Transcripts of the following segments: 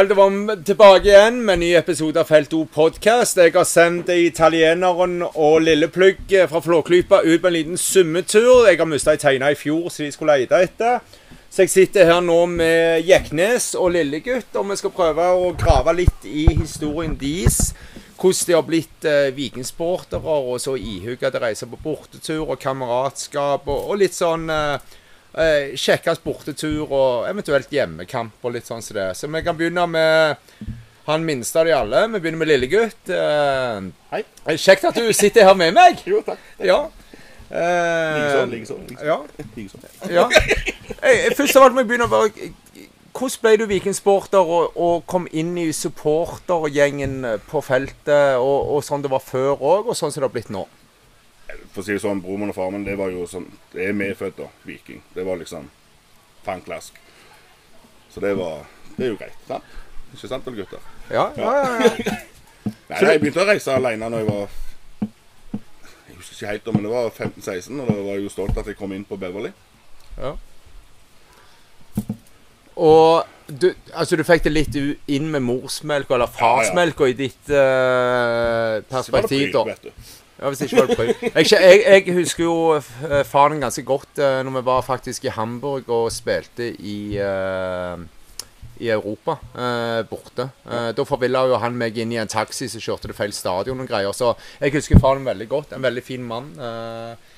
Vel, det var tilbake igjen med en ny episode av Felt O podcast. Jeg har sendt italieneren og Lilleplugg fra Flåklypa ut på en liten summetur. Jeg har mista ei teine i fjor, så de skulle lete etter. Så jeg sitter her nå med Jeknes og Lillegutt, og vi skal prøve å grave litt i historien deres. Hvordan de har blitt eh, vikingsportere, og så ihuga til å reise på bortetur og kameratskap og, og litt sånn eh, eh, Kjekkest bortetur og eventuelt hjemmekamp og litt sånn som det. Så vi kan begynne med han minste av de alle. Vi begynner med lillegutt. Eh, Hei. Kjekt at du sitter her med meg. Jo, takk. Ja. Eh, likeså. likeså. Ja. Likeså. ja. Hey, Først av alt må jeg begynne bare Hvordan ble du vikingsporter og, og kom inn i supportergjengen på feltet, og, og sånn det var før òg, og sånn som det har blitt nå? For å si det sånn, broren og faren det var jo sånn Det er medfødt, da. Viking. Det var liksom fanklask. Så det var Det er jo greit. sant? Ikke sant, vel, gutter? Ja, ja, ja. ja. Nei, jeg begynte å reise alene når jeg var Jeg husker ikke helt, men det var 15-16, og da var jeg jo stolt at jeg kom inn på Beverly. Ja. Og du, altså du fikk det litt inn med morsmelk eller farsmelk i ditt uh, perspektiv, da. Ja, hvis ikke var det. Jeg, jeg, jeg husker jo eh, faren ganske godt eh, når vi var faktisk i Hamburg og spilte i uh, i Europa, eh, borte. Eh, da forvilla jo han meg inn i en taxi som kjørte til feil stadion og greier. Så jeg husker faren veldig godt. En veldig fin mann. Eh,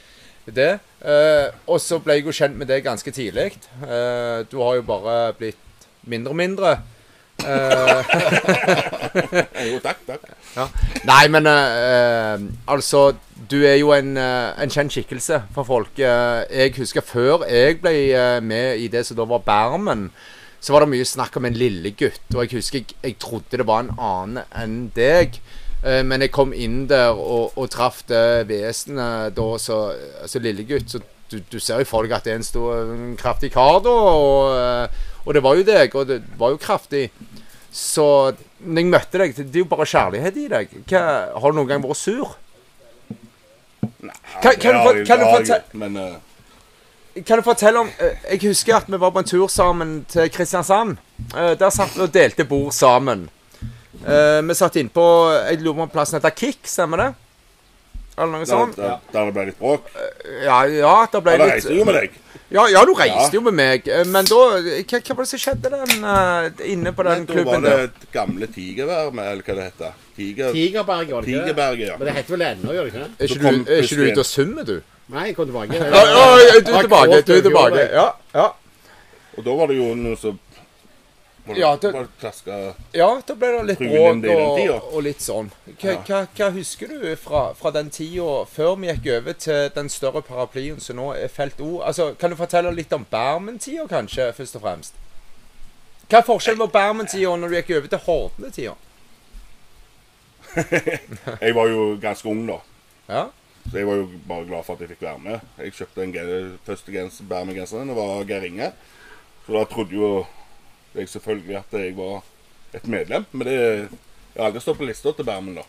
det. Og så ble jeg jo kjent med det ganske tidlig. Du har jo bare blitt mindre og mindre. Eh, Jo, takk, takk. ja. Nei, men uh, altså Du er jo en, eh, en kjent skikkelse for folk. Uh, jeg husker før jeg ble med i det som da var Bermen, så var det mye snakk om en lillegutt. Og jeg husker jeg, jeg trodde det var en annen enn deg. Uh, men jeg kom inn der og, og traff det vesenet da, så altså lillegutt. Så du, du ser jo for deg at det er en stor, en kraftig kar, da. Og, og det var jo deg, og det var jo kraftig. Så når jeg møtte deg, det er jo bare kjærlighet i deg. Hva, har du noen gang vært sur? Nei, Kan- kan du kan du få jeg, Men uh... Kan du fortelle om eh, Jeg husker at vi var på en tur sammen til Kristiansand. Eh, Der satt vi og delte bord sammen. Vi satt innpå Jeg lurer på om plassen heter Kick, stemmer det? Eller noe der, sånt? der, der det ble litt bråk. Ja, ja, det ble Ja, da reiste jo med deg. Ja, ja, du reiste Ja. jo med meg. Eh, Men da Hva, hva var det som skjedde den, uh, inne på den Da var det der? gamle Tigervær, eller hva det heter. Tiger, Tigerberget, var det ikke? Tigerberget, ja. Men det heter vel ennå, gjør det ikke det? Er ikke du, er ikke du ute og summer, du? Nei, jeg kom tilbake. Ja, ja, du er tilbake. Du er tilbake. Ja. Ja, ja. Og da var det jo noe som Ja, det- klaska Ja, da ble det litt bråk og, og litt sånn. Hva, Ja. hva, husker du fra, fra den tida før vi gikk over til den større paraplyen som nå er Felt O? Altså, kan du fortelle litt om Bermen-tida, kanskje, først og fremst? Hva er forskjellen på Bermen-tida når du gikk over til Hordene-tida? Jeg var jo ganske ung da. Ja? Så jeg var jo bare glad for at jeg fikk være med. Jeg kjøpte den første genser, Berme-genseren, og var Geir Inge. Så da trodde jo jeg selvfølgelig at jeg var et medlem. Men det, jeg har aldri stått på lista til Bermen, da.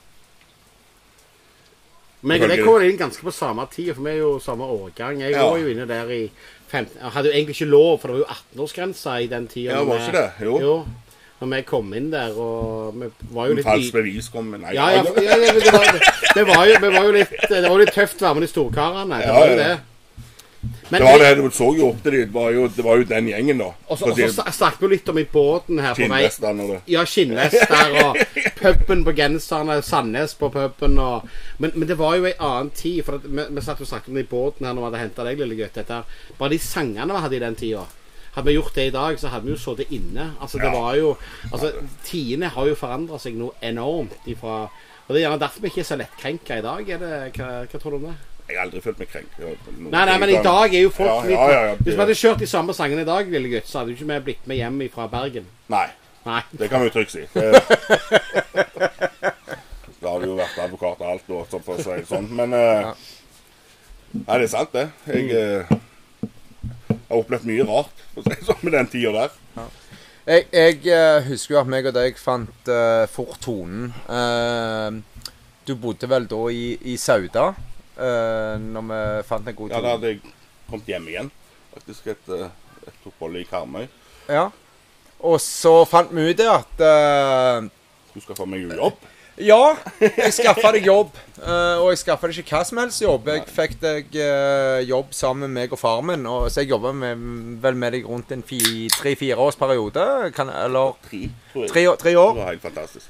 Men jeg kom inn ganske på samme tid, for vi er jo samme årgang. Jeg Ja. var jo inne der i 15 Jeg hadde jo egentlig ikke lov, for det var jo 18-årsgrensa i den tida. Ja, var ikke det? Jo. Jo. Når vi kom inn der, og vi var jo litt Falskt bevis kom Nei, Ja, ja, det, var, det, var jo, det var jo litt, det var litt tøft å være med de storkarene. Det var jo det. Men det var det, du så jo opp til dem. Det var jo, den gjengen, da. Og så snakket vi litt om i båten her på vei. Ja, skinnvester og puben på genserne, Sandnes på puben og men, men det var jo ei annen tid. For at vi, vi satt og snakket om det i båten her når vi hadde henta deg, lille gutt. Dette. Bare de sangene vi hadde i den tida. Hadde vi gjort det i dag, så hadde vi jo sittet inne. Altså, det var jo Altså, tidene har jo forandra seg noe enormt ifra Og det er gjerne derfor vi ikke er så lettkrenka i dag. Er det, hva, hva tror du om det? Jeg har aldri følt meg krenket. Nei, nei, men i dag er jo folk Ja, litt ja, ja, ja. Hvis vi hadde kjørt de samme sangene i dag, lille gutt, så hadde jo ikke vi blitt med hjem fra Bergen. Nei, Nei. det kan vi jo trygt si. Da har det jo vært advokat og alt, og sånn, for å si det sånn. Men eh, Nei, det er sant, det. Jeg uh, har opplevd mye rart for å si det sånn, med den tida der. Jeg, jeg uh, husker jo at meg og deg fant uh, fort tonen. Uh, du bodde vel da i, i Sauda, uh, når vi fant en god Ja. Da hadde jeg kommet hjem igjen. Faktisk et, eh, et opphold i Karmøy. Ja. og så fant vi ut det at uh, Du skal få meg jobb. Ja, jeg skaffa deg jobb. Uh, og jeg skaffa deg ikke hva som helst jobb. Jeg fikk deg uh, jobb sammen med meg og far min. Og, så jeg jobba med, vel med deg rundt en tre-fire års periode. Kan, eller Tre, tre, tre, år- Det var helt fantastisk.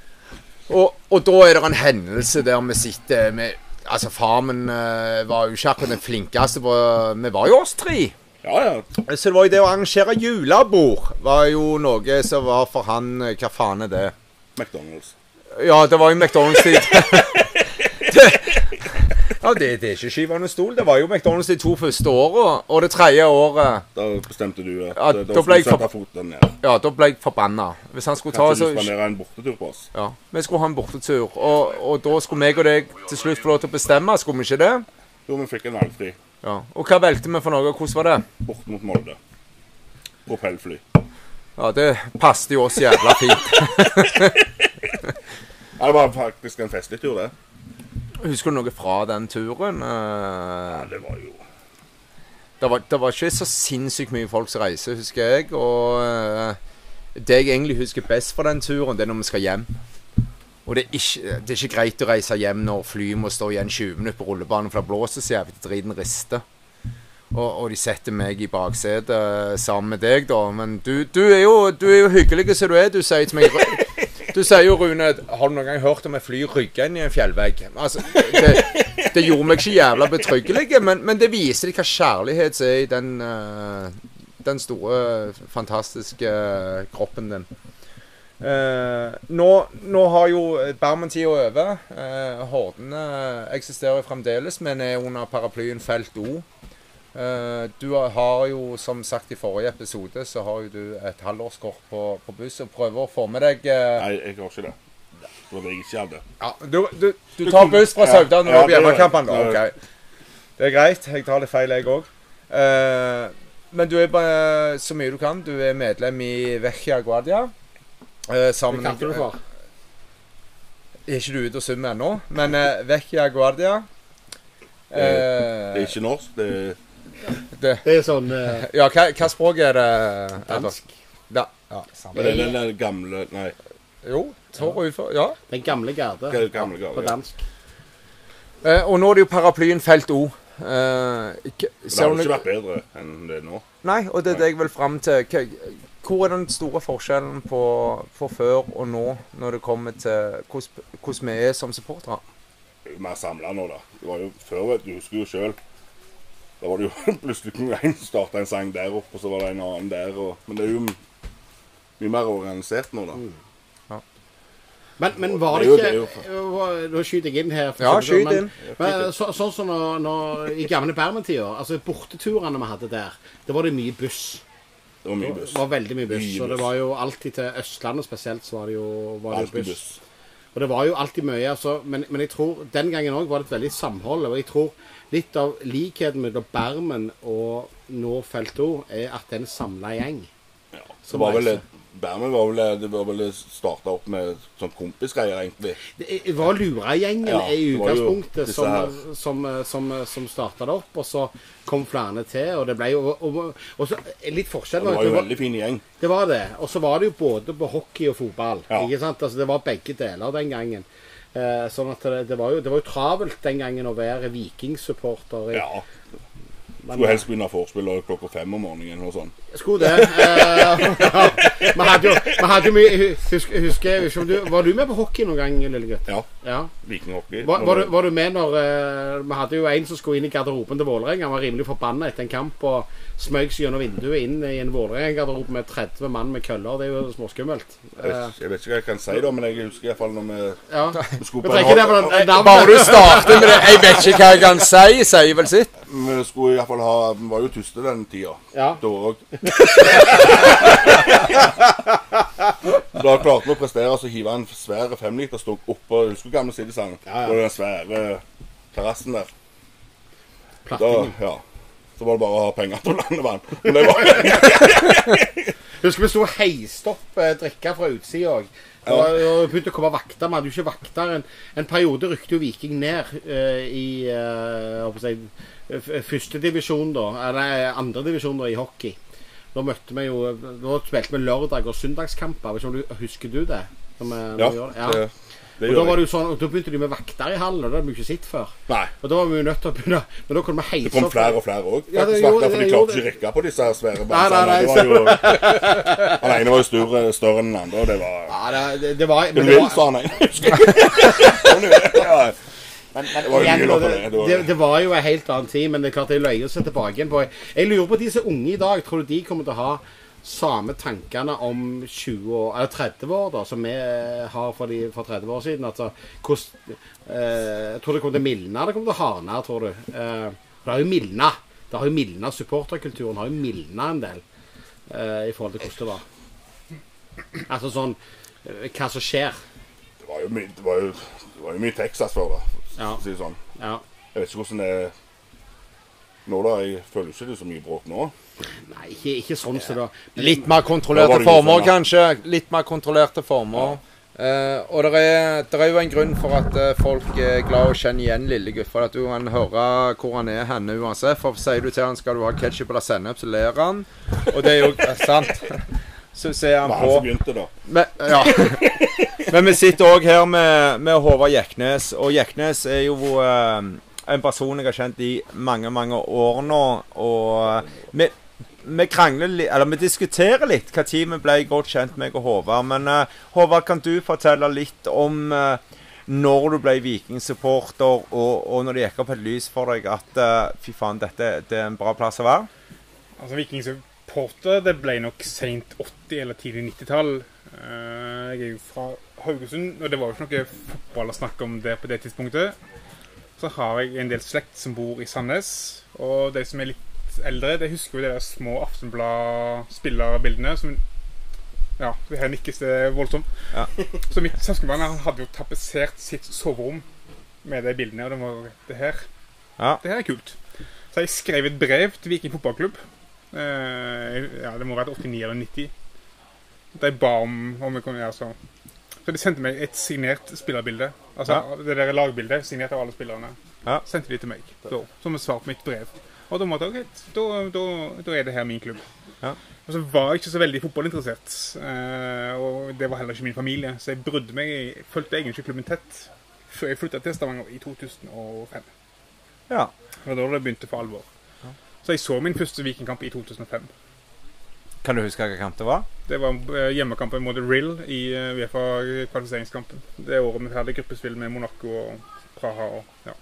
Og, og da er det en hendelse der vi sitter med Altså, far min eh, var jo ikke akkurat den flinkeste på Vi var jo oss tre. Ja, ja. Så det var jo det å arrangere julebord var jo noe som var for han eh, Hva faen er det? McDonald's. Ja, det var jo McDonald's-tid. ja, det, det er ikke under stol. Det var jo McDonald's de to første åra. Og det tredje året Da bestemte du at Ja, eh, da da skulle du sette foten ned. Ja, da ble jeg forbanna. Hvis han skulle ta Kanskje du så spanderer en bortetur på oss? Ja, Vi skulle ha en bortetur. Og, og da skulle meg og deg til slutt få lov til å bestemme. Skulle vi ikke det? Jo, vi fikk en valgfri. Ja. Og hva valgte vi for noe? Hvordan var det? Bort mot Molde. Propellfly. Ja, Det passet jo oss jævla fint. Ja, det var faktisk en festlig tur, det. Husker du noe fra den turen? Ja, Eh, det var jo Det var, det var ikke så sinnssykt mye folk som reiser, husker jeg. Og eh, det jeg egentlig husker best fra den turen, det er når vi skal hjem. Og det er, ikke, det er ikke greit å reise hjem når flyet må stå igjen 20 minutter på rullebanen, for det blåser så jævlig driten rister. Og, og de setter meg i baksetet eh, sammen med deg, da. Men du, du, er, jo, du er jo hyggelig som du er. Du sier til meg Du sier jo, Rune, har du noen gang hørt om et fly rygge inn i en fjellvegg? Altså, det, det gjorde meg ikke jævla betryggelig, men, men det viser hva kjærlighet er i den, eh, den store, fantastiske eh, kroppen din. Uh, nå, nå har jo Bermen-tida over. Uh, Hordene eksisterer fremdeles, men er under paraplyen Felt O. Eh, du har- jo, som sagt i forrige episode, så har jo du et halvårskort på, på buss og prøver å få med deg eh, Nei, jeg har ikke det. Det var det jeg ikke hadde. ja, du, du, du tar buss fra Ja, Sauda når du er på hjemmekampen? det- Ok. Det er greit. Jeg tar litt feil, jeg òg. men du er bare så mye du kan. Du er medlem i Vecchia Guardia. Uh, Hva sammen kalte du det for? Er ikke du ute og summer ennå? Men uh, Vecchia Guardia Det er eh, ikke norsk. Det er det, Det er sånn eh, Ja, hva, hva språk er det? Dansk. Da, ja, samme. det er den der gamle Nei, Jo, Tår og ufør. Ja. Den gamle garde. er gamle På gave. dansk. Eh, og nå er det jo paraplyen Felt O. Eh, Det ser jo du ikke vært bedre enn det er nå. Nei, og det er det jeg vil fram til. Hva- Hvor er den store forskjellen på, på før og nå, når det kommer til hvordan, hvordan vi er som supportere? Mer samla nå, da. Det var jo før, vet du, du husker jo sjøl. Da var det jo plutselig kunne en starte en sang der oppe, og så var det en annen der. Og, men det er jo mye mer organisert nå, da. Men, men var Det det ikke det var- Nå skyter jeg inn her. for Ja, si skyt sånn, inn. Men, så, sånn som når, når, i gamle Bermen-tida. altså borteturene vi hadde der, det var det mye buss. Det var mye buss. Det var veldig mye buss. Mye Og det var jo alltid til Østlandet spesielt, så var det jo, var det buss. buss. Og det var jo alltid mye, altså, men, men jeg tror den gangen òg var det et veldig samhold. Og jeg tror litt av likheten mellom Bermen og nå Felt O er at det er en samla gjeng. Ja. Det var vel. Bermen var vel det var vel starta opp med sånn kompisgreier, egentlig. Det var Luragjengen Ja, i utgangspunktet som, som, som, som starta det opp, og så kom flere til. Og det ble jo og, og så litt forskjell. Det var jo en veldig fin gjeng. Det var det. Og så var det jo både på hockey og fotball. Ja. Ikke sant? Altså, det var begge deler den gangen. Eh, sånn at det, det, var jo, det var jo travelt den gangen å være vikingsupporter. Ja. Skulle helst begynne forspillet klokka fem om morgenen og sånn. Skulle det. Eh, Vi hadde jo, hadde jo mye husker, husker ikke om du, Var du med på hockey noen gang, lille gutt? Ja. Ja. Vikinghockey. Var, var, du, var du med når eh, Vi hadde jo en som skulle inn i garderoben til Vålerenga. Han var rimelig forbanna etter en kamp og smøg seg gjennom vinduet inn i en Vålerenga-garderobe med 30 mann med køller. Det er jo småskummelt. Jeg vet, jeg vet ikke hva jeg kan si, da, men jeg husker iallfall når vi, Ja. vi skulle på en Bare du starter med det 'Jeg vet ikke hva jeg kan si', sier vel sitt. Vi skulle iallfall ha Vi var jo tyste den tida. Ja. Da òg. Da klarte vi å prestere så hiva hive en svær femlitersdunk oppå Husker du gamle Siddisand? Ja, ja. På den svære terrassen der. Da, ja. Så var det bare å ha penger til landevann. Men det var Husker vi sto og heiste opp eh, drikke fra utsida òg. Ja. Og begynte å komme vakter. Vi hadde jo ikke vakter. En, en periode rykte jo Viking ned eh, i uh, førstedivisjon, da. Eller andredivisjon, da, i hockey. Da møtte vi jo Da spilte vi lørdag- og søndagskamper. Husker du det? Når vi- når Ja, vi gjorde det? Og da, var det jo sånn, og da begynte de med vakter i hallen, og det hadde vi ikke sett før. Nei. Og da var vi jo nødt til å begynne Men da kunne vi heise Det kom flere og flere òg. Ja, det for det de klarte ikke å rykke på disse her svære jo, Han ene var jo større, større enn den andre, og det var Ja, det, det, det var Du men det vil, sa han en. Husker jeg. Det. Ja. Men, men Det var jo igjen, det, det, det var jo en helt annen tid, men det er klart det løyer seg tilbake igjen på Jeg lurer på de som er unge i dag, tror du de kommer til å ha samme tankene om 20 år, eller 30 år, da, som vi har for, de, for 30 år siden? Altså, hvordan, eh, tror det kommer til å mildne, det kommer til å hardne, tror du. Eh, det har jo mildna. Det har jo mildna. Supporterkulturen har jo mildna en del eh, i forhold til hvordan det var. Altså sånn eh, Hva som skjer. Det var jo mye, det var jo, det var jo mye Texas før, da. Ja. Si det sånn. Ja. Jeg vet ikke hvordan det er nå, da. Jeg føler ikke det er så mye bråk nå. Nei, ikke, ikke sånn som det. Litt mer kontrollerte former, kanskje. Litt mer kontrollerte former. Uh, og det er, er jo en grunn for at uh, folk er glad å kjenne igjen lille gutt. For at du kan høre hvor han er henne uansett. For sier du til han skal du ha ketsjup eller sennep, så ler han. Og det er jo uh, sant. Så ser Det han var han på som begynte, da. Men, ja. Men vi sitter òg her med, med Håvard Jeknes, og Jeknes er jo eh, en person jeg har kjent i mange, mange år nå. Og vi, vi krangler litt, eller vi diskuterer litt hva tid vi ble godt kjent, meg og Håvard. Men uh, Håvard, kan du fortelle litt om uh, når du ble Viking-supporter, og, og når det gikk opp et lys for deg at uh, fy faen, dette det er en bra plass å være? Altså Viking-supporter det ble nok seint 80- eller tidlig 90-tall. Eh, jeg er jo fra Haugesund, og det var jo ikke noe fotball å snakke om det på det tidspunktet. Så har jeg en del slekt som bor i Sandnes, og de som er litt eldre, de husker jo de der små Aftenblad-spillerbildene som Ja, det her nikkes det voldsomt. Ja. Så mitt søskenbarn hadde jo tapetsert sitt soverom med de bildene, og det var det her. Ja. Det her er kult. Så jeg skrev et brev til Viking fotballklubb. Eh, ja, det må være 89 eller 90. De ba om om jeg kunne gjøre så. Så de sendte meg et signert spillerbilde. Altså det der lagbildet signert av alle spillerne. Ja. Sendte de til meg da, som et svar på mitt brev. Og da måtte jeg ok, da, da, da er det her min klubb. Ja. Og så var jeg ikke så veldig fotballinteressert. eh, og det var heller ikke min familie. Så jeg brydde meg Jeg fulgte egentlig ikke klubben tett før jeg flytta til Stavanger i 2005. ja. Og da det begynte for alvor. Så jeg så min første Vikingkamp i 2005. Kan du huske hvilken kamp det var? Det var eh, hjemmekampen mot Rill i eh, Uefa-kvalifiseringskampen. Det året vi hadde gruppespill med Monaco og Praha. og ja.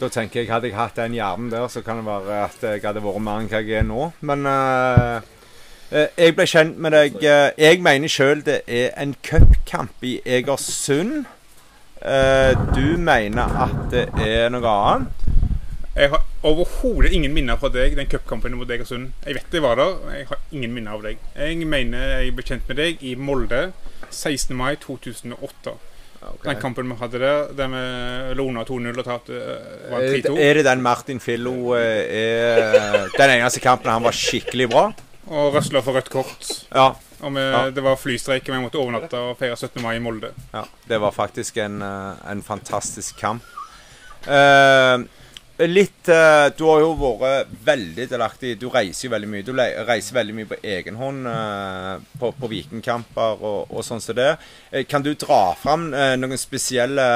Da tenker jeg, Hadde jeg hatt den hjernen der, så kan det være at jeg hadde vært mer enn hva jeg er nå. Men eh, jeg ble kjent med deg eh, Jeg mener sjøl det er en cupkamp i Egersund. Uh, du mener at det er noe annet? Jeg har overhodet ingen minner fra deg, den cupkampen mot Egersund. Jeg vet jeg var der, men jeg har ingen minner av deg. Jeg mener jeg ble kjent med deg i Molde 16. mai 2008. Den kampen vi hadde der, der vi låna 2-0 og tapte eh, Eh, 3-2. Er det den Martin Fillo eh, er Den eneste kampen han var skikkelig bra? Og røsla for rødt kort. Ja. Og vi, Ja. det var flystreik, og vi måtte overnatte og feire 17. mai i Molde. Ja, det var faktisk en, en fantastisk kamp. Eh, litt eh, Du har jo vært veldig delaktig. Du reiser jo veldig mye. Du reiser veldig mye på egen hånd eh, på, på vikingkamper og, og sånn som det. Eh, kan du dra fram noen spesielle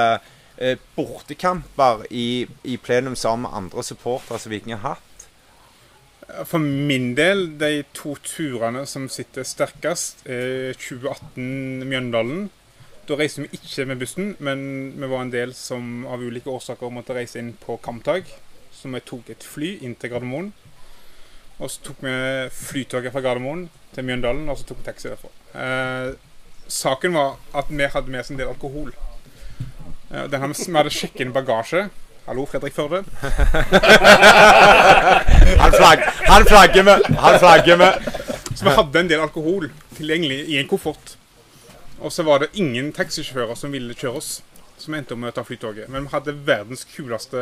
bortekamper i, i plenum sammen med andre supportere som Viking har hatt? For min del, de to turene som sitter sterkest, er 2018 Mjøndalen. Da reiste vi ikke med bussen, men vi var en del som av ulike årsaker måtte reise inn på kampdag. Så vi tok et fly inn til Gardermoen. Og så tok vi flytoget fra Gardermoen til Mjøndalen, og så tok vi taxi derfra. Eh, saken var at vi hadde med oss en del alkohol. Eh, den hadde, vi hadde sjekket inn bagasje. Hallo, Fredrik Førde. Han, flagg, han flagger med! Han flagger med! Så vi hadde en del alkohol tilgjengelig i en koffert. Og så var det ingen taxisjåfører som ville kjøre oss. som endte opp med å ta flytoget. Men vi hadde verdens kuleste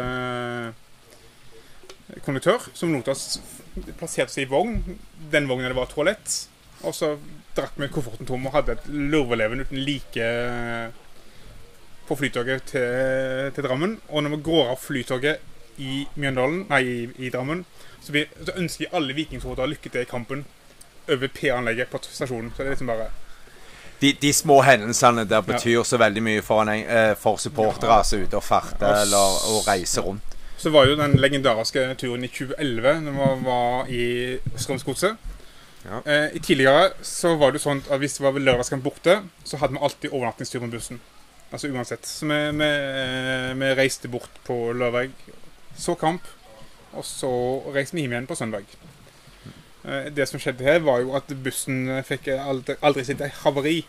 konduktør som lot oss plasserte seg i vogn. Den vognen det var toalett. Og så drakk vi kofferten tom og hadde et lurveleven uten like på flytoget til, til Drammen. Og når vi går av flytoget i Mjøndalen, nei, i, i Drammen, så, vi, så ønsker vi alle vikingsoldater lykke til i kampen. over P-anlegget på stasjonen. Så det er liksom bare De, de små hendelsene der betyr så veldig mye for, en, eh, for supportere som er ute og farter Ja, eller og reiser rundt. Så var jo den legendariske turen i 2011 når vi var i Strømsgodset. Ja. Eh, i tidligere så var det jo sånn at hvis det var lørdagskamp borte, så hadde vi alltid overnattingstur med bussen. Altså uansett. Så vi, vi, eh, vi reiste bort på lørdag, så kamp, og så reiste vi hjem igjen på søndag. Eh, det som skjedde her, var jo at bussen fikk aldri, aldri sitt havari.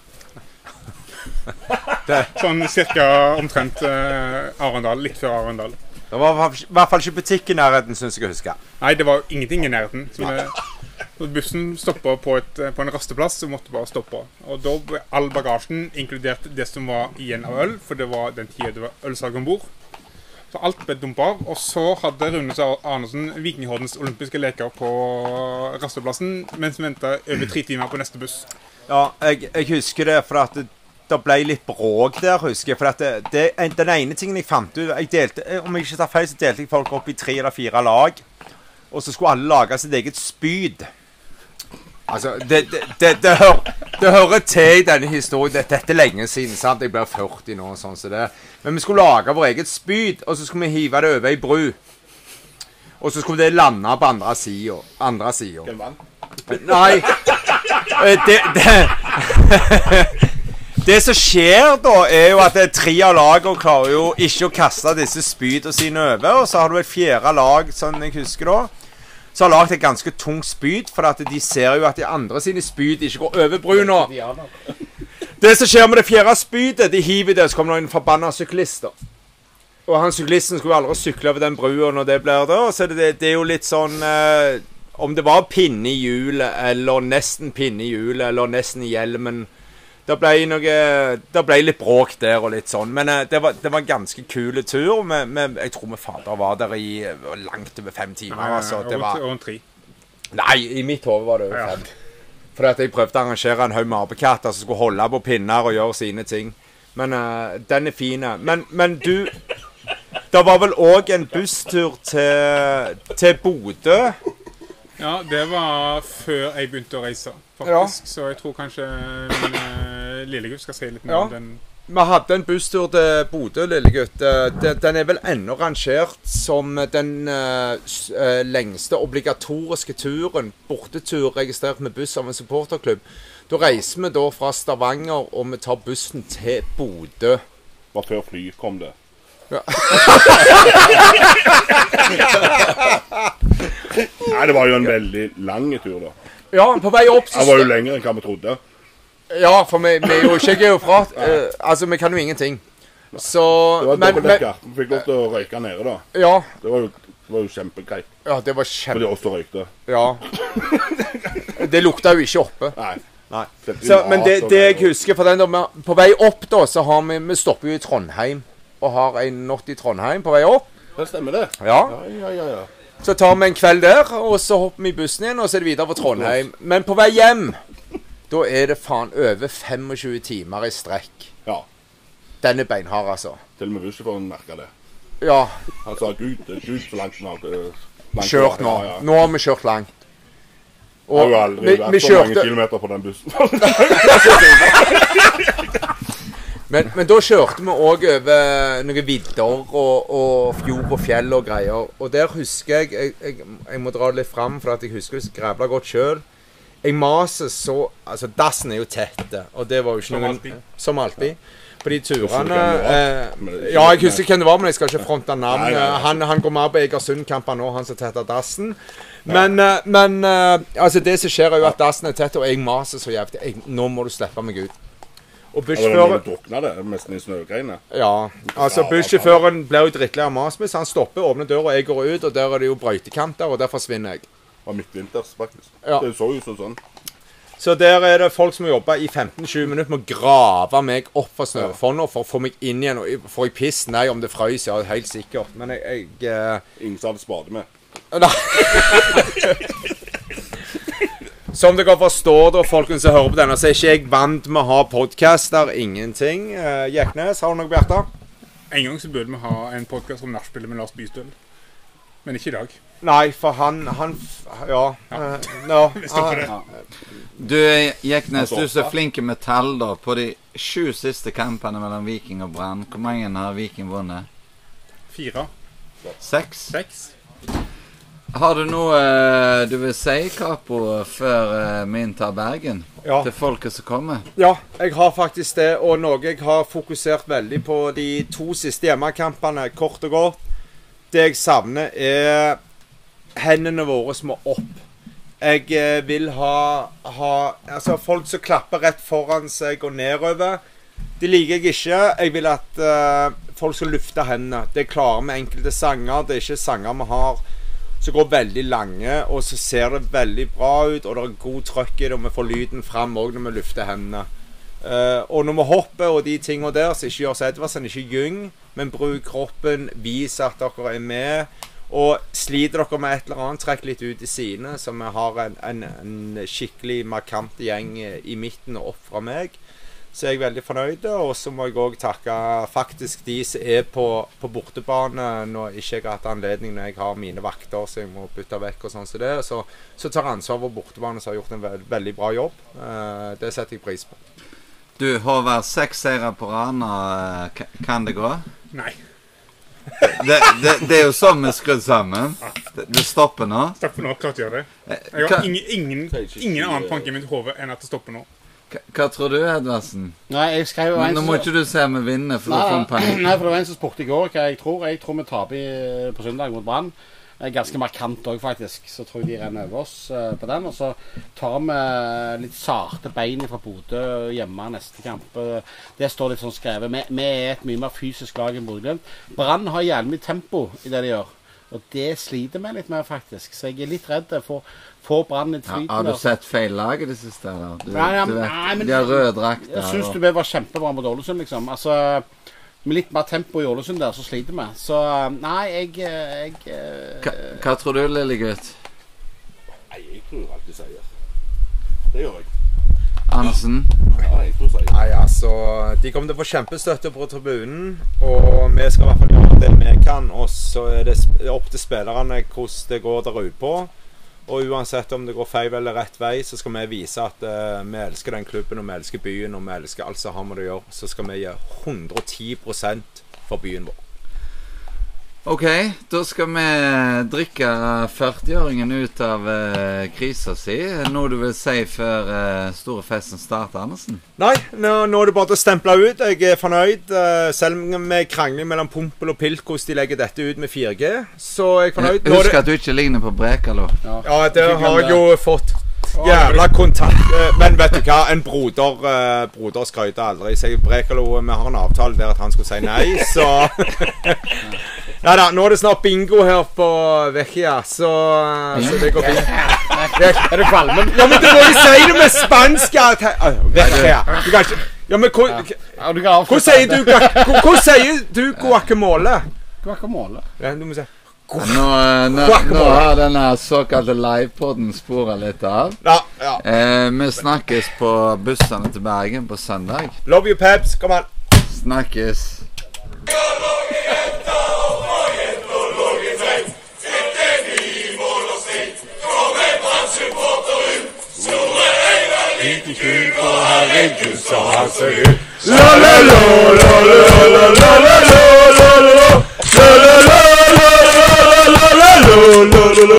Sånn cirka omtrent eh, Arendal, litt før Arendal. Det var i hvert fall ikke butikk i nærheten, syns jeg å huske. Nei, det var ingenting i nærheten. Det, bussen stoppa på, på en rasteplass og måtte bare stoppe. Og da ble all bagasjen, inkludert det som var igjen av øl, for det var den tida det var ølsalg om bord. Så alt ble dumpa. Og så hadde Rune Arnesen Vikinghordens olympiske leker på rasteplassen mens vi venta over tre timer på neste buss. Ja, jeg, jeg husker det, for at det, det ble litt bråk der, husker jeg. For det, det, den ene tingen jeg fant ut jeg delte, eh, Om jeg ikke tar feil, så delte jeg folk opp i tre eller fire lag. Og så skulle alle lage sitt eget spyd. Altså, det, det, det, det, hører, det hører til i denne historien. Dette, er lenge siden. sant? Jeg blir 40 nå. sånn som det. Men vi skulle lage vår eget spyd, og så skulle vi hive det over ei bru. Og så skulle det lande på andre sida. Andre sida. Nei. Eh, Det, det, det som skjer da, er jo at det tre av lagene klarer jo ikke å kaste disse spydene sine over. Og så har du et fjerde lag, sånn jeg husker da, som har lagd et ganske tungt spyd. For at de ser jo at de andre sine spyd ikke går over brua. Det som skjer med det fjerde spydet, de hiver det, så kommer noen en forbanna syklister. Og han syklisten skulle aldri sykle over den brua når det blir der. Så det, det er jo litt sånn eh, Om det var pinne i hjulet, eller nesten pinne i hjulet, eller nesten i hjelmen Det ble noe Det ble litt bråk der og litt sånn. Men eh, det, var, det var en ganske kul tur. Med, med, jeg tror vi fader var der i eh, langt over fem timer. altså. Det var, og tre. Nei, i mitt hode var det over Ja. fem. Fordi at jeg prøvde å arrangere en haug med apekatter som skulle holde på pinner og gjøre sine ting. Men uh, den er fin. Men, men du Det var vel òg en busstur til, til Bodø? Ja, det var før jeg begynte å reise, faktisk. Så jeg tror kanskje min uh, lillegutt skal si litt mer Ja. om den. Vi hadde en busstur til Bodø, Lillegutt. Eh, Den, er vel ennå rangert som den eh, eh, lengste obligatoriske turen, bortetur registrert med buss av en supporterklubb. Da reiser vi da fra Stavanger, og vi tar bussen til Bodø. Var før fly kom det. Nei, det var jo en veldig lang tur, da. Ja, på vei opp så Den var jo lengre enn hva vi trodde. Ja, for vi, vi er jo ikke geofrat. Uh, altså, vi kan jo ingenting. Så Det var dobbeltdekker. Vi fikk lov til å røyke nede, da. Ja. Det var jo, det var jo kjempegreit. Ja, det var For kjempe... de også røykte. Ja. Det lukta jo ikke oppe. Nei. Nei. Så, men det, det jeg husker for den da, vi- På vei opp, da, så har vi Vi stopper jo i Trondheim. Og har en natt i Trondheim på vei opp. Det stemmer, det. Ja. Ja, ja, ja. ja. Så tar vi en kveld der, og så hopper vi i bussen igjen, og så er det videre på Trondheim. Men på vei hjem, da er det faen over 25 timer i strekk. ja. Den er beinhard, altså. Til og med bussjåføren merka det. Ja, Han sa Gud, det er Gud så langt har øh, langt kjørt nå. Ja, ja. Nå har vi kjørt langt. Og har jo aldri vi, vært vi så mange kilometer på den bussen. men, men da kjørte vi òg over noen vidder og, og fjord og fjell og greier. Og der husker jeg Jeg, jeg, jeg må dra det litt fram, for at jeg husker det så grævla godt sjøl. Jeg maser så Altså, dassen er jo tett, og det var jo ikke noe. Som alltid. På de turene eh, Ja, jeg husker hvem det var, men jeg skal ikke fronte navn. Han, han går mer på Egersund-kamper nå, han som tetter dassen. Men, eh, men eh, altså det som skjer, er jo at dassen er tett, og jeg maser så jævlig. Jeg, nå må du slippe meg ut. Og bussjåføren drukna det, nesten i snøgreiene. ja, altså bussjåføren blir jo drittlei av mas så han stopper, åpner døra, og jeg går ut, og der er det jo brøytekant der, og der forsvinner jeg. Var midtvinters, faktisk. Ja. Det så jo sånn. Så der er det folk som jobber i 15-20 minutter med å grave meg opp fra snøfonna for å få meg inn igjen. Og får jeg piss? Nei, om det frøys, ja, helt sikkert. Men jeg, jeg eh, Ingen som hadde spade med. Nei. Som dere forstår, da, folkens som hører på denne, så er ikke jeg vant med å ha podcaster. Ingenting. Uh, Jeknes, har du noe på hjertet? En gang så burde vi ha en podkast om nachspielet med Lars Bystøl. Men ikke i dag. Nei, for han, han f- Ja. eh, ja, Vi stopper. Du Jeknes, du er flink med tall da. På de sju siste kampene mellom Viking og Brann, hvor mange har Viking vunnet? Fire. Seks? Seks. Har du noe eh, du vil si, Kapo, før eh, vi inntar Bergen? ja. Til folket som kommer? Ja, jeg har faktisk det. Og noe jeg har fokusert veldig på de to siste hjemmekampene, kort og godt. Det jeg savner, er hendene våre som er opp. Jeg eh, vil ha, ha Altså, folk som klapper rett foran seg og nedover. Det liker jeg ikke. Jeg vil at uh, folk skal lufte hendene. Det klarer vi enkelte sanger. Det er ikke sanger vi har som går veldig lange, og så ser det veldig bra ut, og det er god trøkk i det, og vi får lyden fram òg når vi lufter hendene. Eh, og når vi hopper og de tingene der, så ikke gjør Edvardsen, ikke gyng, men bruk kroppen, vis at dere er med. Og sliter dere med et eller annet, trekk litt ut i sidene, så vi har en, en, en skikkelig markant gjeng i midten opp fra meg. Så er jeg veldig fornøyd. Og så må jeg òg takke faktisk de som er på, på bortebane ikke jeg har hatt anledning når jeg har mine vakter som jeg må bytte vekk og sånn som det. Så, så tar ansvar for bortebane, som har gjort en veld, veldig bra jobb. Uh, det setter jeg pris på. Du, Håvard, seks seire på rad eh, ka- Kan det gå? Nei. Det, det, det er jo sånn vi er skrudd sammen. Det, det stopper nå. Stopper nå. Klart gjør det. Eh, Jeg har ingen, ingen, ingen annen tanke i mitt hode enn at det stopper nå. hva- hva tror du, Edvardsen? Nei, jeg skrev jo en Nå må ikke du se om vi vinner, for da får en Nei, panikk. nei, for det var en som spurte i går hva jeg tror. Jeg tror vi taper på søndag mot Brann. Eh, Ganske markant òg, faktisk. Så tror jeg de renner over oss eh, på den. Og så tar vi litt sarte bein fra Bodø hjemme neste kamp. Eh, Det står litt sånn skrevet. Vi, er et mye mer fysisk lag enn Bodø-Glimt. Brann har jævlig mye tempo i det de gjør. Og det sliter vi litt med, faktisk. Så jeg er litt redd for få Brann i Ja, har du sett feil lag i det siste? Du, Nei, ja, du vet, nei, men- de har røde drakter. Jeg syns du vi var kjempebra mot Ålesund, liksom. Altså, med litt mer tempo i Ålesund der, så sliter vi. Så nei, jeg, jeg hva, hva tror du, lille gutt? Nei, jeg tror alltid seier. Det gjør jeg. Andersen? Ja, jeg tror seier. Nei, altså De kommer til å få kjempestøtte på tribunen. Og vi skal i hvert fall gjøre det vi kan. Og så er det opp til spillerne hvordan det går der ute på. Og uansett om det går feil eller rett vei, så skal vi vise at uh, vi elsker den klubben, og vi elsker byen, og vi elsker alt som har med det å gjøre. Så skal vi gi 110% for byen vår. OK, da skal vi drikke 40-åringen ut av uh, krisa si. Noe du vil si før uh, store festen starter, Andersen? Nei, nå, nå er det bare å stemple ut. Jeg er fornøyd. Uh, selv om vi krangler mellom Pompel og Pilt hvordan de legger dette ut med 4G, så er jeg fornøyd. Husk at du ikke ligner på Brekalo. ja, det har jeg jo fått. Jævla kontakt. eh, Men vet du hva? En broder uh, Broder skrøyter aldri. Så jeg, Brekalo, vi har en avtale der at han skulle si nei, så Nei da, nå er det snart bingo her på Vecchia, så, så det går fint. Er du kvalmen? Ja, men du må jo si det med spansk! Vecchia. Du kan ikke Ja, men hvor- Hvordan sier du guacamole? Guacamole. Ja, du må si Nå, eh, nå, nå har denne såkalte livepoden spora litt av. Ja, ja. Eh, vi snakkes på bussene til Bergen på søndag. Love you, Peps. Kom an. Snakkes. La, la, la, la, la, la, la, la. no, no, no, no.